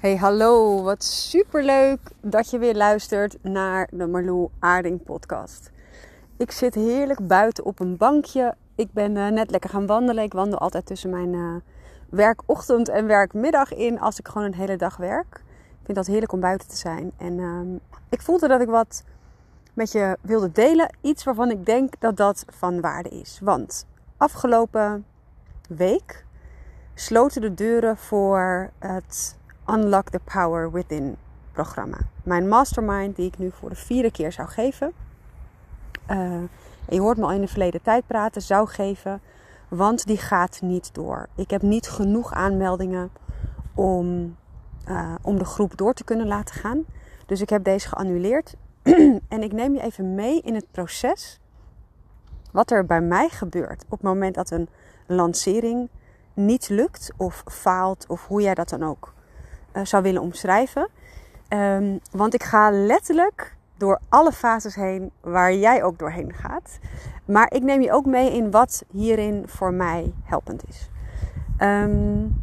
Hey, hallo. Wat superleuk dat je weer luistert naar de Marlou Aarding podcast. Ik zit heerlijk buiten op een bankje. Ik ben uh, net lekker gaan wandelen. Ik wandel altijd tussen mijn uh, werkochtend en werkmiddag in als ik gewoon een hele dag werk. Ik vind dat heerlijk om buiten te zijn. En uh, ik voelde dat ik wat met je wilde delen. Iets waarvan ik denk dat dat van waarde is. Want afgelopen week sloten de deuren voor het Unlock the Power Within programma. Mijn mastermind die ik nu voor de vierde keer zou geven. Uh, je hoort me al in de verleden tijd praten, zou geven. Want die gaat niet door. Ik heb niet genoeg aanmeldingen om, uh, om de groep door te kunnen laten gaan. Dus ik heb deze geannuleerd. en ik neem je even mee in het proces. Wat er bij mij gebeurt op het moment dat een lancering niet lukt of faalt. Of hoe jij dat dan ook zou willen omschrijven. Um, want ik ga letterlijk door alle fases heen waar jij ook doorheen gaat. Maar ik neem je ook mee in wat hierin voor mij helpend is. Um,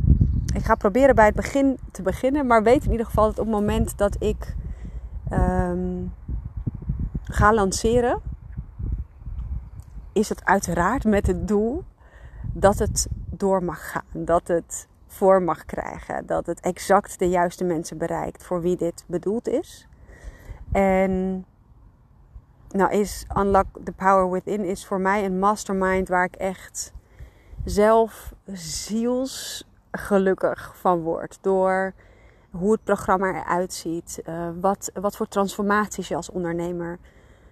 ik ga proberen bij het begin te beginnen, maar weet in ieder geval dat op het moment dat ik um, ga lanceren, is het uiteraard met het doel dat het door mag gaan. Dat het voor mag krijgen. Dat het exact de juiste mensen bereikt voor wie dit bedoeld is. En nou is Unlock the Power Within is voor mij een mastermind waar ik echt zelf zielsgelukkig van word. Door hoe het programma eruit ziet. Uh, wat, wat voor transformaties je als ondernemer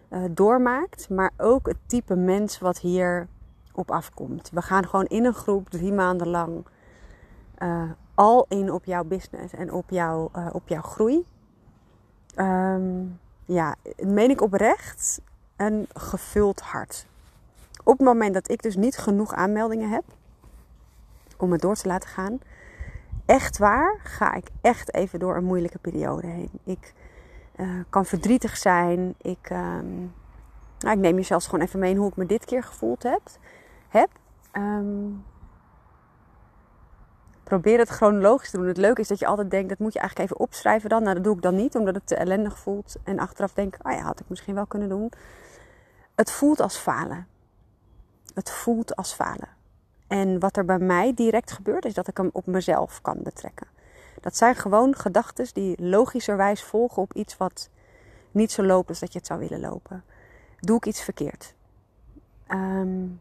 uh, doormaakt. Maar ook het type mens wat hier op afkomt. We gaan gewoon in een groep drie maanden lang uh, al in op jouw business en op, jou, uh, op jouw groei. Um, ja, meen ik oprecht een gevuld hart. Op het moment dat ik dus niet genoeg aanmeldingen heb om het door te laten gaan, echt waar, ga ik echt even door een moeilijke periode heen. Ik uh, kan verdrietig zijn. Ik, um, nou, ik neem je zelfs gewoon even mee hoe ik me dit keer gevoeld heb. heb. Um, probeer het chronologisch te doen. Het leuke is dat je altijd denkt, dat moet je eigenlijk even opschrijven dan. Nou, dat doe ik dan niet, omdat het te ellendig voelt. En achteraf denk ik, oh ja, had ik misschien wel kunnen doen. Het voelt als falen. Het voelt als falen. En wat er bij mij direct gebeurt, is dat ik hem op mezelf kan betrekken. Dat zijn gewoon gedachten die logischerwijs volgen op iets wat niet zo loopt als dat je het zou willen lopen. Doe ik iets verkeerd? Um,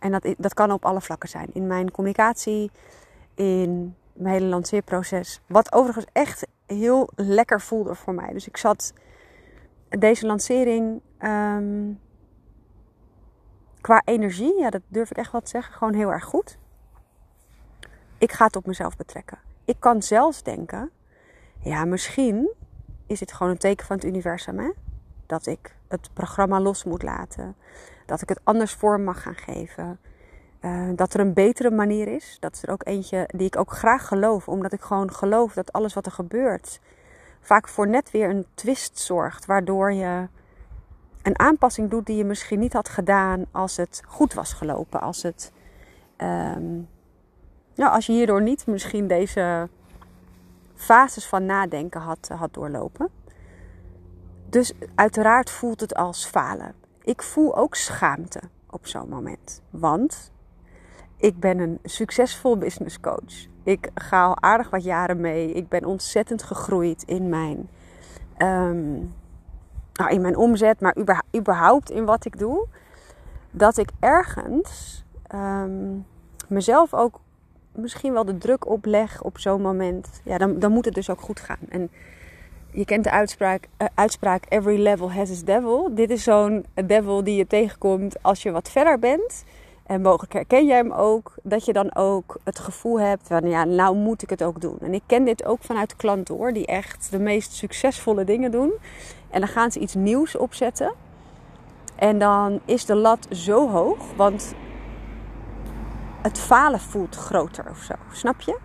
en dat, dat kan op alle vlakken zijn. In mijn communicatie, in mijn hele lanceerproces. Wat overigens echt heel lekker voelde voor mij. Dus ik zat deze lancering um, qua energie, ja, dat durf ik echt wel te zeggen, gewoon heel erg goed. Ik ga het op mezelf betrekken. Ik kan zelfs denken, ja, misschien is dit gewoon een teken van het universum, hè? Dat ik het programma los moet laten. Dat ik het anders vorm mag gaan geven. Uh, dat er een betere manier is. Dat is er ook eentje die ik ook graag geloof. Omdat ik gewoon geloof dat alles wat er gebeurt vaak voor net weer een twist zorgt. Waardoor je een aanpassing doet die je misschien niet had gedaan als het goed was gelopen. Als, het, um, als je hierdoor niet misschien deze fases van nadenken had, had doorlopen. Dus uiteraard voelt het als falen. Ik voel ook schaamte op zo'n moment. Want ik ben een succesvol business coach. Ik ga al aardig wat jaren mee. Ik ben ontzettend gegroeid in mijn, um, nou, in mijn omzet, maar überhaupt in wat ik doe. Dat ik ergens um, mezelf ook misschien wel de druk opleg op zo'n moment. Ja, dan, dan moet het dus ook goed gaan. En je kent de uitspraak, uh, uitspraak Every level has its devil. Dit is zo'n devil die je tegenkomt als je wat verder bent. En mogelijk herken jij hem ook, dat je dan ook het gevoel hebt van ja, nou moet ik het ook doen. En ik ken dit ook vanuit klanten hoor, die echt de meest succesvolle dingen doen. En dan gaan ze iets nieuws opzetten. En dan is de lat zo hoog, want het falen voelt groter of zo, snap je?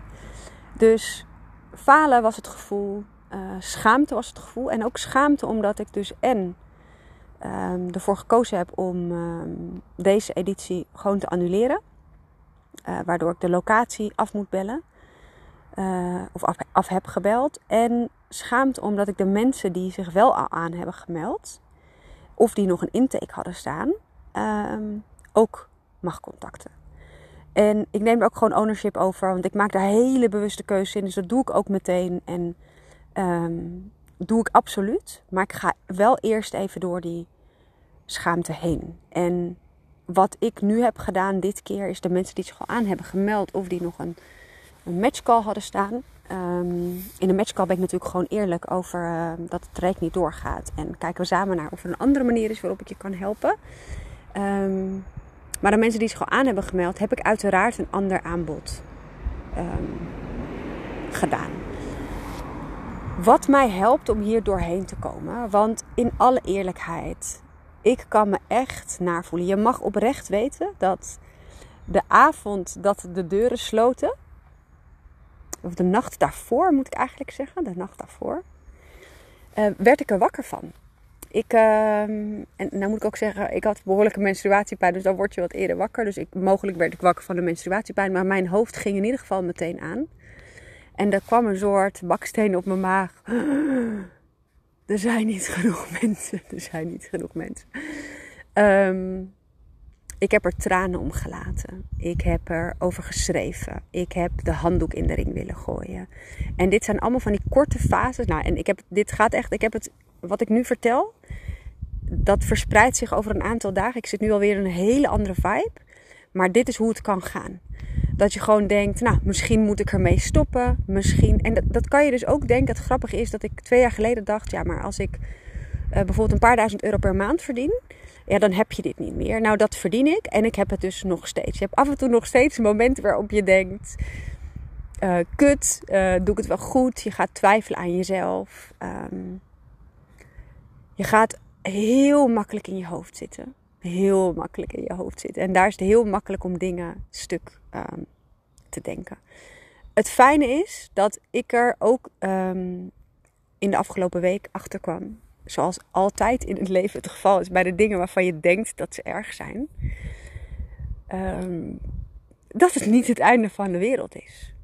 Dus falen was het gevoel, uh, schaamte was het gevoel. En ook schaamte omdat ik dus en um, ervoor gekozen heb om um, deze editie gewoon te annuleren. Uh, waardoor ik de locatie af moet bellen. uh, of af, heb gebeld. En schaamte omdat ik de mensen die zich wel al aan hebben gemeld, of die nog een intake hadden staan, uh, ook mag contacten. En ik neem er ook gewoon ownership over, want ik maak daar hele bewuste keuzes in. Dus dat doe ik ook meteen en doe ik absoluut. Maar ik ga wel eerst even door die schaamte heen. En wat ik nu heb gedaan dit keer is de mensen die zich al aan hebben gemeld of die nog een, een matchcall hadden staan. Um, in de matchcall ben ik natuurlijk gewoon eerlijk over uh, dat het traject niet doorgaat. En kijken we samen naar of er een andere manier is waarop ik je kan helpen. Um, maar de mensen die zich al aan hebben gemeld, heb ik uiteraard een ander aanbod gedaan. Wat mij helpt om hier doorheen te komen. Want in alle eerlijkheid, ik kan me echt naar voelen. Je mag oprecht weten dat de avond dat de deuren sloten, of de nacht daarvoor moet ik eigenlijk zeggen, de nacht daarvoor, uh, werd ik er wakker van. Ik, uh, en nou moet ik ook zeggen, ik had behoorlijke menstruatiepijn, dus dan word je wat eerder wakker. Dus ik, mogelijk werd ik wakker van de menstruatiepijn, maar mijn hoofd ging in ieder geval meteen aan. En er kwam een soort baksteen op mijn maag. Er zijn niet genoeg mensen. Er zijn niet genoeg mensen. Um, ik heb er tranen om gelaten. Ik heb er over geschreven. Ik heb de handdoek in de ring willen gooien. En dit zijn allemaal van die korte fases. Nou, en ik heb, dit gaat echt, ik heb het, wat ik nu vertel, dat verspreidt zich over een aantal dagen. Ik zit nu alweer in een hele andere vibe. Maar dit is hoe het kan gaan. Dat je gewoon denkt, nou, misschien moet ik ermee stoppen. Misschien. En dat, dat kan je dus ook denken. Het grappige is dat ik twee jaar geleden dacht, ja, maar als ik uh, bijvoorbeeld een paar duizend euro per maand verdien, ja, dan heb je dit niet meer. Nou, dat verdien ik en ik heb het dus nog steeds. Je hebt af en toe nog steeds momenten waarop je denkt, uh, kut, uh, doe ik het wel goed? Je gaat twijfelen aan jezelf. Um, je gaat heel makkelijk in je hoofd zitten. Heel makkelijk in je hoofd zitten. En daar is het heel makkelijk om dingen stuk um, te denken. Het fijne is dat ik er ook um, in de afgelopen week achter kwam. Zoals altijd in het leven het geval is bij de dingen waarvan je denkt dat ze erg zijn. Um, dat het niet het einde van de wereld is.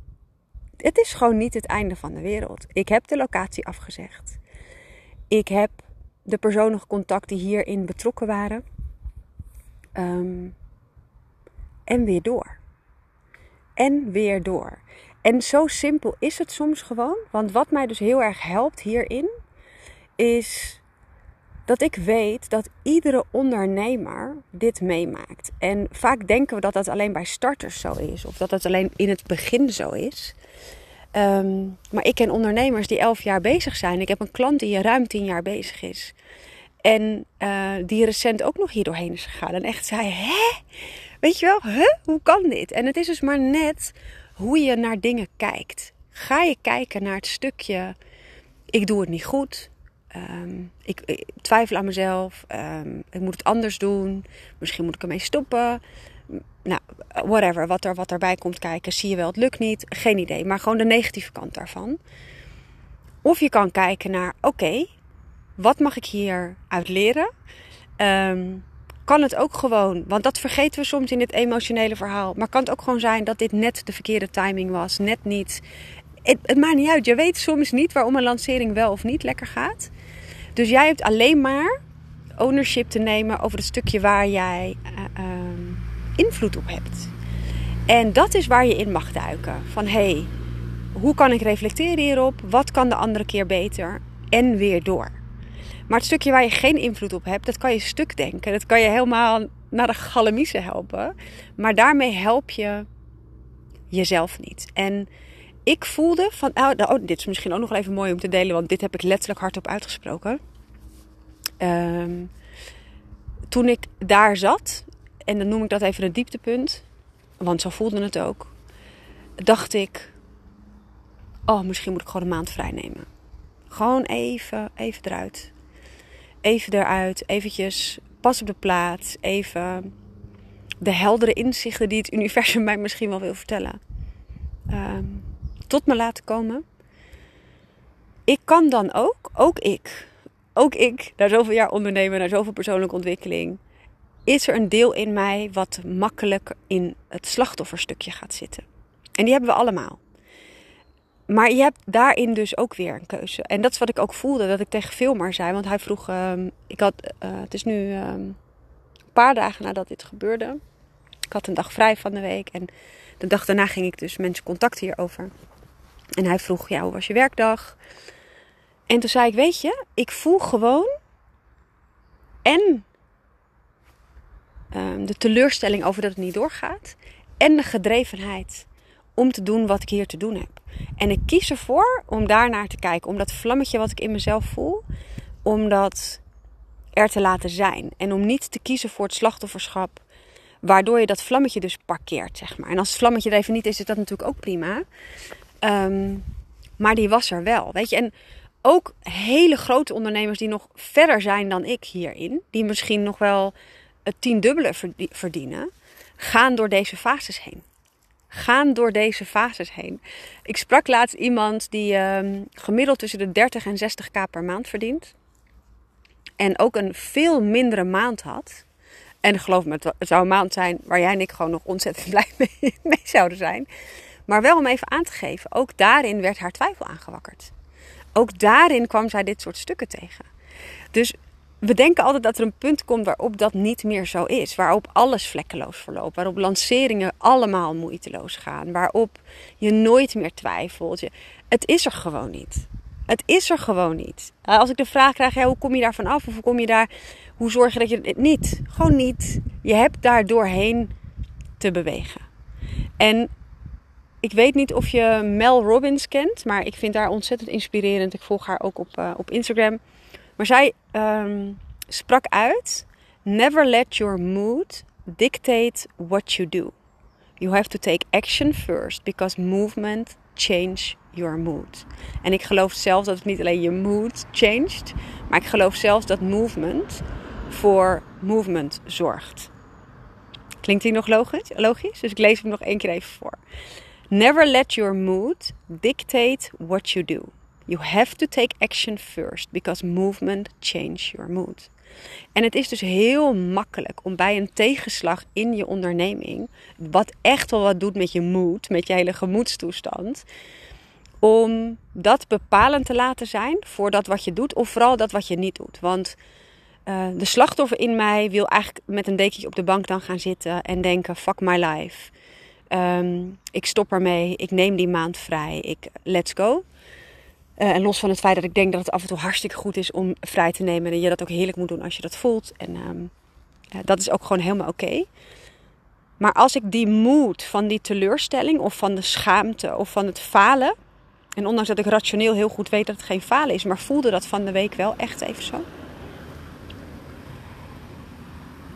Het is gewoon niet het einde van de wereld. Ik heb de locatie afgezegd. Ik heb de personen contact die hierin betrokken waren. Um, en weer door. En weer door. En zo simpel is het soms gewoon. Want wat mij dus heel erg helpt hierin, is dat ik weet dat iedere ondernemer dit meemaakt. En vaak denken we dat dat alleen bij starters zo is, of dat het alleen in het begin zo is. Um, maar ik ken ondernemers die elf jaar bezig zijn. Ik heb een klant die ruim tien jaar bezig is. En uh, die recent ook nog hier doorheen is gegaan. En echt zei: Hè? Weet je wel, hè? hoe kan dit? En het is dus maar net hoe je naar dingen kijkt. Ga je kijken naar het stukje: ik doe het niet goed. Um, ik, twijfel aan mezelf. Um, ik moet het anders doen. Misschien moet ik ermee stoppen. Nou, whatever. Wat, er, wat erbij komt kijken. Zie je wel, het lukt niet. Geen idee. Maar gewoon de negatieve kant daarvan. Of je kan kijken naar: oké, wat mag ik hieruit leren? Um, kan het ook gewoon, want dat vergeten we soms in dit emotionele verhaal. Maar kan het ook gewoon zijn dat dit net de verkeerde timing was? Net niet. Het, het maakt niet uit. Je weet soms niet waarom een lancering wel of niet lekker gaat. Dus jij hebt alleen maar ownership te nemen over het stukje waar jij uh, uh, invloed op hebt. En dat is waar je in mag duiken. Van hé, hey, hoe kan ik reflecteren hierop? Wat kan de andere keer beter? En weer door. Maar het stukje waar je geen invloed op hebt, dat kan je stuk denken. Dat kan je helemaal naar de galamiezen helpen. Maar daarmee help je jezelf niet. En ik voelde van, oh, oh, dit is misschien ook nog even mooi om te delen, want dit heb ik letterlijk hardop uitgesproken. Um, toen ik daar zat, en dan noem ik dat even een dieptepunt, want zo voelde het ook, dacht ik, oh, misschien moet ik gewoon een maand vrij nemen. Gewoon even, even eruit. Even eruit, eventjes pas op de plaats, even de heldere inzichten die het universum mij misschien wel wil vertellen. Um, tot me laten komen. Ik kan dan ook, ook ik, ook ik, na zoveel jaar ondernemen, na zoveel persoonlijke ontwikkeling, is er een deel in mij wat makkelijk in het slachtofferstukje gaat zitten. En die hebben we allemaal. Maar je hebt daarin dus ook weer een keuze. En dat is wat ik ook voelde, dat ik tegen Filmar zei. Want hij vroeg, ehm, ik had, uh, het is nu ehm, een paar dagen nadat dit gebeurde. Ik had een dag vrij van de week. En de dag daarna ging ik dus mensen contacten hierover. En hij vroeg, ja, hoe was je werkdag? En toen zei ik, weet je, ik voel gewoon en um, de teleurstelling over dat het niet doorgaat. En de gedrevenheid om te doen wat ik hier te doen heb. En ik kies ervoor om daar naar te kijken. Om dat vlammetje wat ik in mezelf voel, om dat er te laten zijn. En om niet te kiezen voor het slachtofferschap. Waardoor je dat vlammetje dus parkeert, zeg maar. En als het vlammetje er even niet is, is dat natuurlijk ook prima. Um, maar die was er wel, weet je. En ook hele grote ondernemers die nog verder zijn dan ik hierin. Die misschien nog wel het tiendubbele verdienen. Gaan door deze fases heen gaan door deze fases heen. Ik sprak laatst iemand die um, gemiddeld tussen de 30 en 60k per maand verdient. En ook een veel mindere maand had. En geloof me, het zou een maand zijn waar jij en ik gewoon nog ontzettend blij mee, mee zouden zijn. Maar wel om even aan te geven, ook daarin werd haar twijfel aangewakkerd. Ook daarin kwam zij dit soort stukken tegen. Dus we denken altijd dat er een punt komt waarop dat niet meer zo is. Waarop alles vlekkeloos verloopt. Waarop lanceringen allemaal moeiteloos gaan. Waarop je nooit meer twijfelt. Het is er gewoon niet. Het is er gewoon niet. Als ik de vraag krijg, ja, hoe kom je daar vanaf? Of hoe kom je daar, hoe zorg je dat je het niet? Gewoon niet. Je hebt daar doorheen te bewegen. En ik weet niet of je Mel Robbins kent, maar ik vind haar ontzettend inspirerend. Ik volg haar ook op, uh, op Instagram. Maar zij um, sprak uit: Never let your mood dictate what you do. You have to take action first because movement change your mood. En ik geloof zelfs dat het niet alleen je mood changed, maar ik geloof zelfs dat movement voor movement zorgt. Klinkt die nog logisch? logisch? Dus ik lees hem nog één keer even voor. Never let your mood dictate what you do. You have to take action first because movement change your mood. En het is dus heel makkelijk om bij een tegenslag in je onderneming, wat echt wel wat doet met je moed, met je hele gemoedstoestand, om dat bepalend te laten zijn voor dat wat je doet, of vooral dat wat je niet doet. Want uh, de slachtoffer in mij wil eigenlijk met een dekentje op de bank dan gaan zitten en denken: fuck my life. Um, ik stop ermee, ik neem die maand vrij, ik let's go. Uh, en los van het feit dat ik denk dat het af en toe hartstikke goed is om vrij te nemen. En je dat ook heerlijk moet doen als je dat voelt. En uh, dat is ook gewoon helemaal oké. Maar als ik die moed van die teleurstelling of van de schaamte of van het falen. En ondanks dat ik rationeel heel goed weet dat het geen falen is. Maar voelde dat van de week wel echt even zo.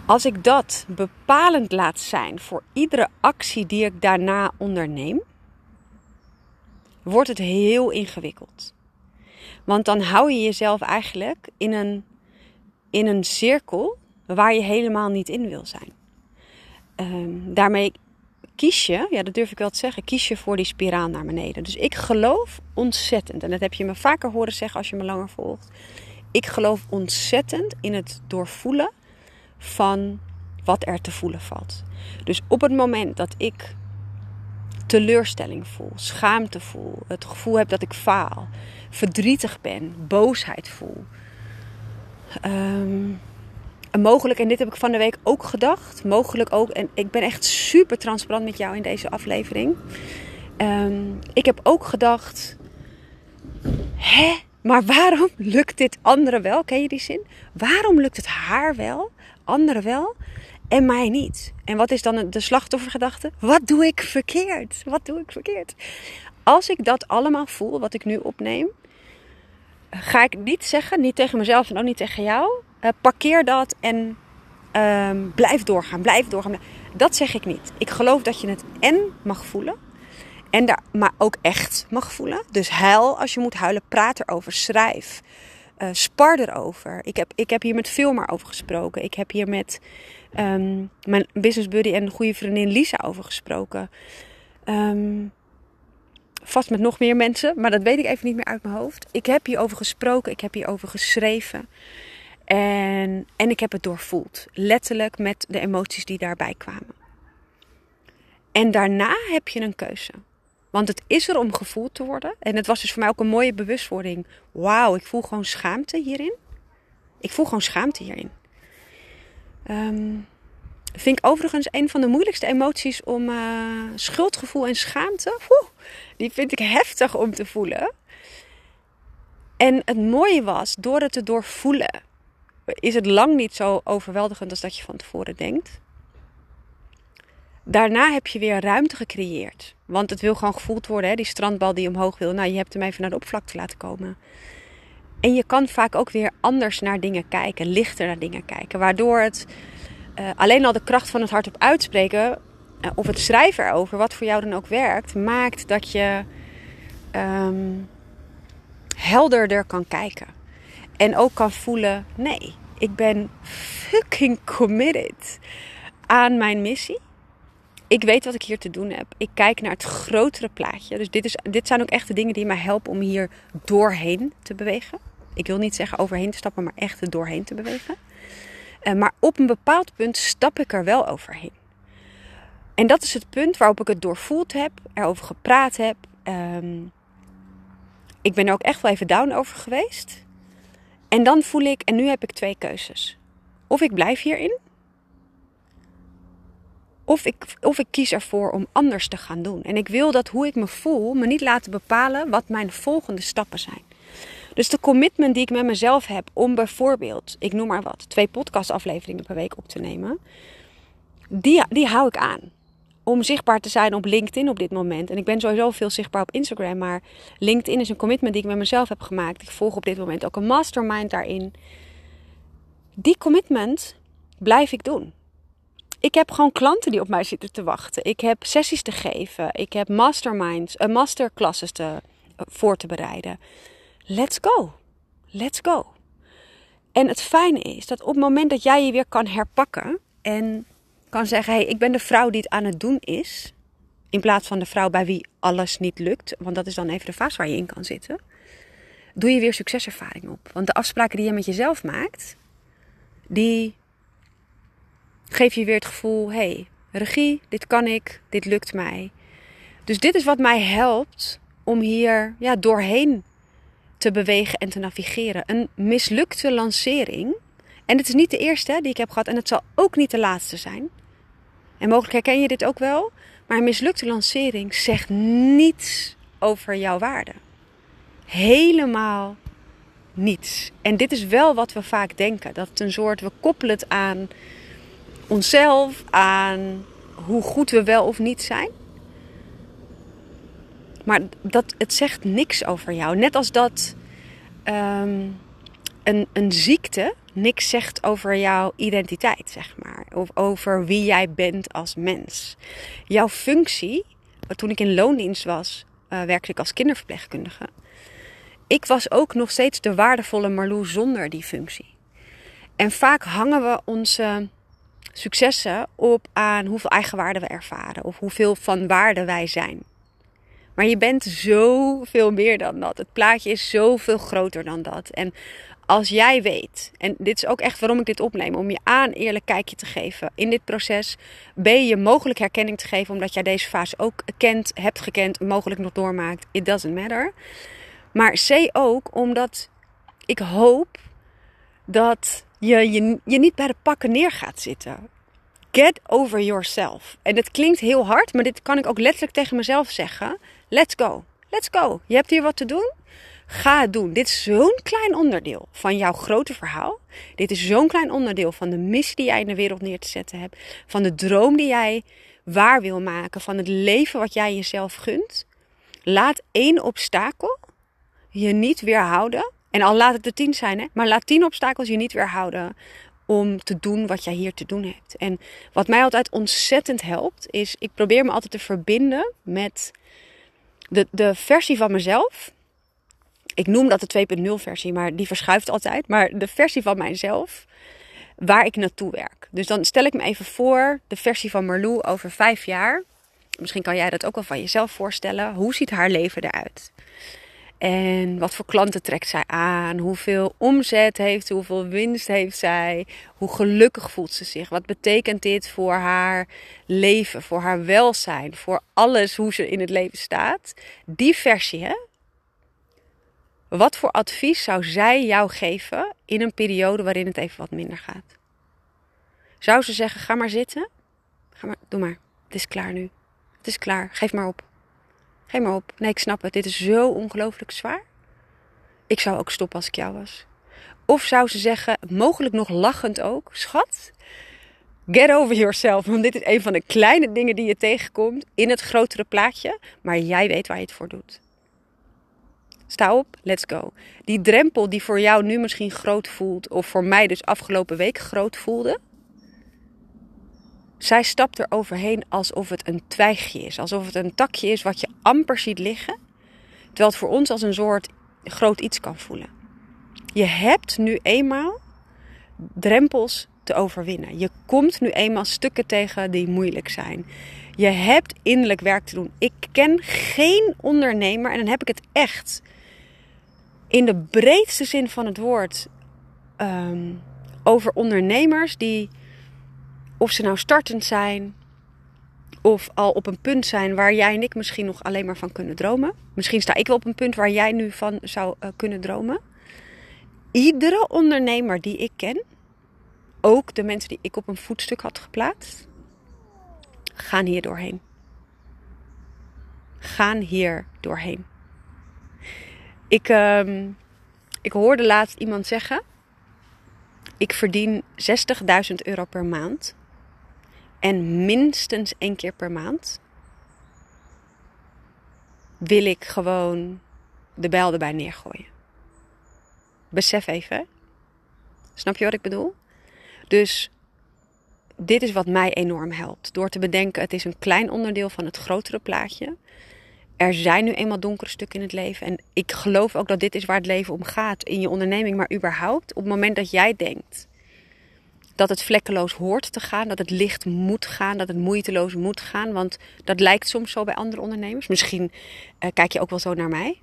Als ik dat bepalend laat zijn voor iedere actie die ik daarna onderneem wordt het heel ingewikkeld. Want dan hou je jezelf eigenlijk in een, in een cirkel waar je helemaal niet in wil zijn. Um, daarmee kies je, ja dat durf ik wel te zeggen, kies je voor die spiraal naar beneden. Dus ik geloof ontzettend, en dat heb je me vaker horen zeggen als je me langer volgt. Ik geloof ontzettend in het doorvoelen van wat er te voelen valt. Dus op het moment dat ik teleurstelling voel, schaamte voel, het gevoel heb dat ik faal, verdrietig ben, boosheid voel. Um, mogelijk, en dit heb ik van de week ook gedacht, mogelijk ook, en ik ben echt super transparant met jou in deze aflevering. Um, ik heb ook gedacht, hè, maar waarom lukt dit anderen wel? Ken je die zin? Waarom lukt het haar wel, anderen wel? En mij niet. En wat is dan de slachtoffergedachte? Wat doe ik verkeerd? Wat doe ik verkeerd? Als ik dat allemaal voel, wat ik nu opneem, ga ik niet zeggen, niet tegen mezelf en ook niet tegen jou, uh, parkeer dat en uh, blijf doorgaan, blijf doorgaan. Dat zeg ik niet. Ik geloof dat je het en mag voelen, en daar, maar ook echt mag voelen. Dus huil als je moet huilen, praat erover, schrijf, uh, spar erover. Ik heb, ik heb hier met Filmer over gesproken. Ik heb hier met um, mijn business buddy en goede vriendin Lisa over gesproken. Um, vast met nog meer mensen, maar dat weet ik even niet meer uit mijn hoofd. Ik heb hierover gesproken, ik heb hierover geschreven. En, en ik heb het doorvoeld. Letterlijk met de emoties die daarbij kwamen. En daarna heb je een keuze. Want het is er om gevoeld te worden. En het was dus voor mij ook een mooie bewustwording. Wauw, ik voel gewoon schaamte hierin. Ik voel gewoon schaamte hierin. Um, vind ik overigens een van de moeilijkste emoties om uh, schuldgevoel en schaamte. die vind ik heftig om te voelen. En het mooie was, door het te doorvoelen, is het lang niet zo overweldigend als dat je van tevoren denkt. Daarna heb je weer ruimte gecreëerd. Want het wil gewoon gevoeld worden, hè? die strandbal die omhoog wil. Nou, je hebt hem even naar de oppervlakte laten komen. En je kan vaak ook weer anders naar dingen kijken, lichter naar dingen kijken. Waardoor het uh, alleen al de kracht van het hardop uitspreken, uh, of het schrijven erover, wat voor jou dan ook werkt, maakt dat je um, helderder kan kijken. En ook kan voelen: nee, ik ben fucking committed aan mijn missie. Ik weet wat ik hier te doen heb. Ik kijk naar het grotere plaatje. Dus dit, is, dit zijn ook echt de dingen die mij helpen om hier doorheen te bewegen. Ik wil niet zeggen overheen te stappen, maar echt er doorheen te bewegen. Uh, maar op een bepaald punt stap ik er wel overheen. En dat is het punt waarop ik het doorvoeld heb, erover gepraat heb. Um, ik ben er ook echt wel even down over geweest. En dan voel ik, en nu heb ik twee keuzes. Of ik blijf hierin, of ik, of ik kies ervoor om anders te gaan doen. En ik wil dat hoe ik me voel me niet laten bepalen wat mijn volgende stappen zijn. Dus de commitment die ik met mezelf heb om bijvoorbeeld, ik noem maar wat, twee podcastafleveringen per week op te nemen, die, die hou ik aan. Om zichtbaar te zijn op LinkedIn op dit moment. En ik ben sowieso veel zichtbaar op Instagram, maar LinkedIn is een commitment die ik met mezelf heb gemaakt. Ik volg op dit moment ook een mastermind daarin. Die commitment blijf ik doen. Ik heb gewoon klanten die op mij zitten te wachten. Ik heb sessies te geven. Ik heb masterminds, uh, masterclasses te, uh, voor te bereiden. Let's go. Let's go. En het fijne is dat op het moment dat jij je weer kan herpakken en kan zeggen: hey, ik ben de vrouw die het aan het doen is. In plaats van de vrouw bij wie alles niet lukt. Want dat is dan even de fase waar je in kan zitten. Doe je weer succeservaring op. Want de afspraken die je met jezelf maakt, die geef je weer het gevoel: hey, regie, dit kan ik, dit lukt mij. Dus dit is wat mij helpt om hier ja, doorheen te bewegen en te navigeren. Een mislukte lancering. En het is niet de eerste die ik heb gehad en het zal ook niet de laatste zijn. En mogelijk herken je dit ook wel. Maar een mislukte lancering zegt niets over jouw waarde. Helemaal niets. En dit is wel wat we vaak denken. Dat het een soort, we koppelen het aan onszelf, aan hoe goed we wel of niet zijn. Maar dat, het zegt niks over jou. Net als dat um, een, een ziekte niks zegt over jouw identiteit, zeg maar. Of over wie jij bent als mens. Jouw functie, toen ik in loondienst was, uh, werkte ik als kinderverpleegkundige. Ik was ook nog steeds de waardevolle Marlou zonder die functie. En vaak hangen we onze successen op aan hoeveel eigenwaarde we ervaren of hoeveel van waarde wij zijn. Maar je bent zoveel meer dan dat. Het plaatje is zoveel groter dan dat. En als jij weet, en dit is ook echt waarom ik dit opneem, om je aan eerlijk kijkje te geven in dit proces, B je mogelijk herkenning te geven, omdat jij deze fase ook kent, hebt gekend, mogelijk nog doormaakt. It doesn't matter. Maar C ook omdat ik hoop dat je, je je niet bij de pakken neer gaat zitten. Get over yourself. En het klinkt heel hard, maar dit kan ik ook letterlijk tegen mezelf zeggen. Let's go. Let's go. Je hebt hier wat te doen. Ga het doen. Dit is zo'n klein onderdeel van jouw grote verhaal. Dit is zo'n klein onderdeel van de missie die jij in de wereld neer te zetten hebt. Van de droom die jij waar wil maken. Van het leven wat jij jezelf gunt. Laat één obstakel je niet weerhouden. En al laat het er tien zijn, hè, maar laat tien obstakels je niet weerhouden om te doen wat jij hier te doen hebt. En wat mij altijd ontzettend helpt, is ik probeer me altijd te verbinden met de, de versie van mezelf. Ik noem dat de 2.0 versie, maar die verschuift altijd. Maar de versie van mijzelf, waar ik naartoe werk. Dus dan stel ik me even voor, de versie van Marlou over vijf jaar. Misschien kan jij dat ook wel van jezelf voorstellen. Hoe ziet haar leven eruit? En wat voor klanten trekt zij aan? Hoeveel omzet heeft ze? Hoeveel winst heeft zij? Hoe gelukkig voelt ze zich? Wat betekent dit voor haar leven, voor haar welzijn, voor alles hoe ze in het leven staat? Die versie, hè? Wat voor advies zou zij jou geven in een periode waarin het even wat minder gaat? Zou ze zeggen: ga maar zitten? Ga maar, doe maar. Het is klaar nu. Het is klaar. Geef maar op. Geef maar op. Nee, ik snap het. Dit is zo ongelooflijk zwaar. Ik zou ook stoppen als ik jou was. Of zou ze zeggen, mogelijk nog lachend ook, schat, get over yourself. Want dit is een van de kleine dingen die je tegenkomt in het grotere plaatje, maar jij weet waar je het voor doet. Sta op, let's go. Die drempel die voor jou nu misschien groot voelt, of voor mij dus afgelopen week groot voelde, zij stapt er overheen alsof het een twijgje is, alsof het een takje is wat je amper ziet liggen, terwijl het voor ons als een soort groot iets kan voelen. Je hebt nu eenmaal drempels te overwinnen. Je komt nu eenmaal stukken tegen die moeilijk zijn. Je hebt innerlijk werk te doen. Ik ken geen ondernemer, en dan heb ik het echt in de breedste zin van het woord um, over ondernemers die, of ze nou startend zijn, of al op een punt zijn waar jij en ik misschien nog alleen maar van kunnen dromen. Misschien sta ik wel op een punt waar jij nu van zou uh, kunnen dromen. Iedere ondernemer die ik ken, ook de mensen die ik op een voetstuk had geplaatst, gaan hier doorheen. Gaan hier doorheen. Ik, uh, ik hoorde laatst iemand zeggen: Ik verdien 60.000 euro per maand en minstens één keer per maand wil ik gewoon de bijl erbij neergooien. Besef even. Snap je wat ik bedoel? Dus dit is wat mij enorm helpt. Door te bedenken, het is een klein onderdeel van het grotere plaatje. Er zijn nu eenmaal donkere stukken in het leven. En ik geloof ook dat dit is waar het leven om gaat. In je onderneming, maar überhaupt. Op het moment dat jij denkt dat het vlekkeloos hoort te gaan, dat het licht moet gaan, dat het moeiteloos moet gaan. Want dat lijkt soms zo bij andere ondernemers. Misschien uh, kijk je ook wel zo naar mij.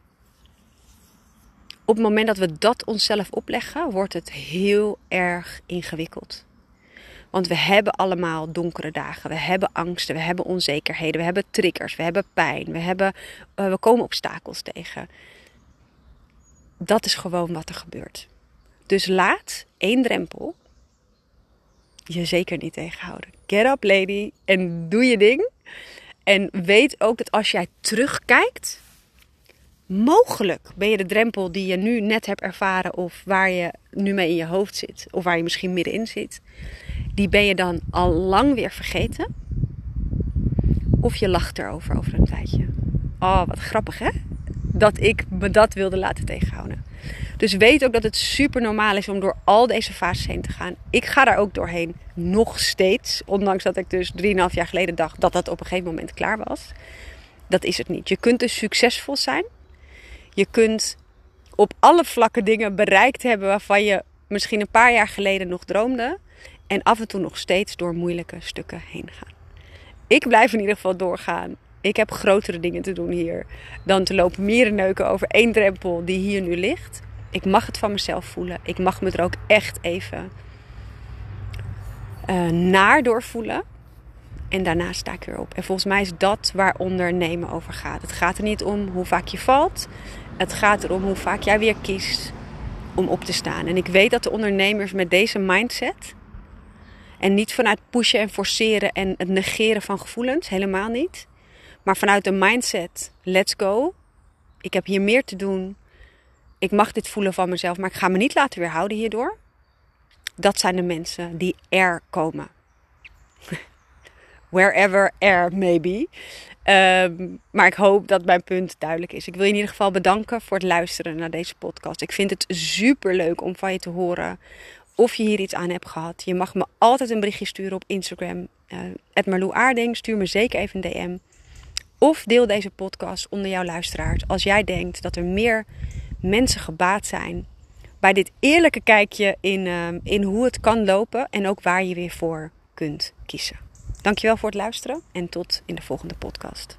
Op het moment dat we dat onszelf opleggen, wordt het heel erg ingewikkeld. Want we hebben allemaal donkere dagen. We hebben angsten, we hebben onzekerheden, we hebben triggers, we hebben pijn, we, hebben, uh, we komen obstakels tegen. Dat is gewoon wat er gebeurt. Dus laat één drempel je zeker niet tegenhouden. Get up, lady, en doe je ding. En weet ook dat als jij terugkijkt, mogelijk ben je de drempel die je nu net hebt ervaren, of waar je nu mee in je hoofd zit, of waar je misschien middenin zit, die ben je dan al lang weer vergeten. Of je lacht erover over een tijdje. Oh, wat grappig hè? Dat ik me dat wilde laten tegenhouden. Dus weet ook dat het super normaal is om door al deze fases heen te gaan. Ik ga daar ook doorheen, nog steeds. Ondanks dat ik dus 3,5 jaar geleden dacht dat dat op een gegeven moment klaar was. Dat is het niet. Je kunt dus succesvol zijn. Je kunt op alle vlakken dingen bereikt hebben waarvan je misschien een paar jaar geleden nog droomde. En af en toe nog steeds door moeilijke stukken heen gaan. Ik blijf in ieder geval doorgaan. Ik heb grotere dingen te doen hier dan te lopen mierenneuken over één drempel die hier nu ligt. Ik mag het van mezelf voelen. Ik mag me er ook echt even uh, naar doorvoelen. En daarna sta ik weer op. En volgens mij is dat waar ondernemen over gaat. Het gaat er niet om hoe vaak je valt. Het gaat erom hoe vaak jij weer kiest om op te staan. En ik weet dat de ondernemers met deze mindset. En niet vanuit pushen en forceren en het negeren van gevoelens, helemaal niet. Maar vanuit de mindset, let's go. Ik heb hier meer te doen ik mag dit voelen van mezelf, maar ik ga me niet laten weerhouden hierdoor. Dat zijn de mensen die er komen. Wherever er may be. Um, maar ik hoop dat mijn punt duidelijk is. Ik wil je in ieder geval bedanken voor het luisteren naar deze podcast. Ik vind het super leuk om van je te horen of je hier iets aan hebt gehad. Je mag me altijd een berichtje sturen op Instagram. Uh, Aarding. Stuur me zeker even een DM. Of deel deze podcast onder jouw luisteraars. Als jij denkt dat er meer mensen gebaat zijn bij dit eerlijke kijkje in, ehm, in hoe het kan lopen en ook waar je weer voor kunt kiezen. Dankjewel voor het luisteren en tot in de volgende podcast.